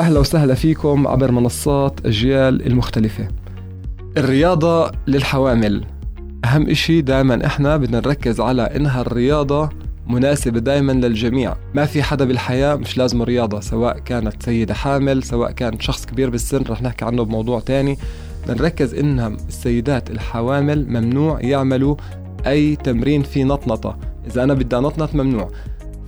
أهلا وسهلا فيكم عبر منصات أجيال المختلفة. الرياضة للحوامل. أهم إشي دائما إحنا بدنا نركز على إنها الرياضة مناسبة دائما للجميع. ما في حدا بالحياة مش لازم رياضة سواء كانت سيدة حامل سواء كان شخص كبير بالسن رح نحكي عنه بموضوع تاني. نركز إنها السيدات الحوامل ممنوع يعملوا أي تمرين فيه نطنطة. إذا أنا بدي أنطنط ممنوع.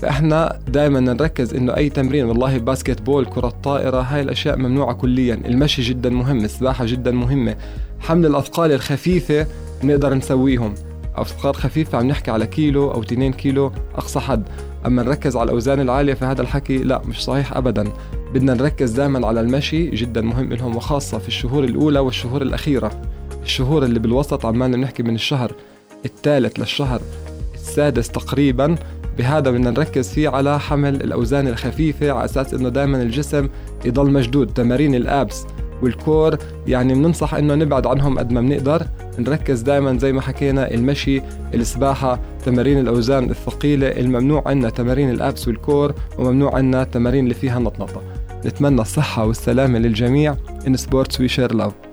فاحنا دائما نركز إنه أي تمرين والله باسكت بول كرة طائرة هاي الأشياء ممنوعة كليا. المشي جدا مهم السباحة جدا مهمة. حمل الأثقال الخفيفة بنقدر نسويهم. أثقال خفيفة عم نحكي على كيلو أو 2 كيلو أقصى حد. أما نركز على الأوزان العالية فهذا الحكي لا مش صحيح أبدا. بدنا نركز دائما على المشي جدا مهم لهم وخاصة في الشهور الأولى والشهور الأخيرة. الشهور اللي بالوسط عمالنا بنحكي من الشهر الثالث للشهر السادس تقريبا. بهذا بدنا نركز فيه على حمل الأوزان الخفيفة على أساس إنه دائما الجسم يضل مشدود. تمارين الأبس والكور يعني بننصح إنه نبعد عنهم قد ما بنقدر. نركز دائما زي ما حكينا المشي السباحة تمارين الأوزان الثقيلة. الممنوع عنا تمارين الأبس والكور وممنوع عنا التمارين اللي فيها نطنطة. نتمنى الصحة والسلامة للجميع. In sports we share love.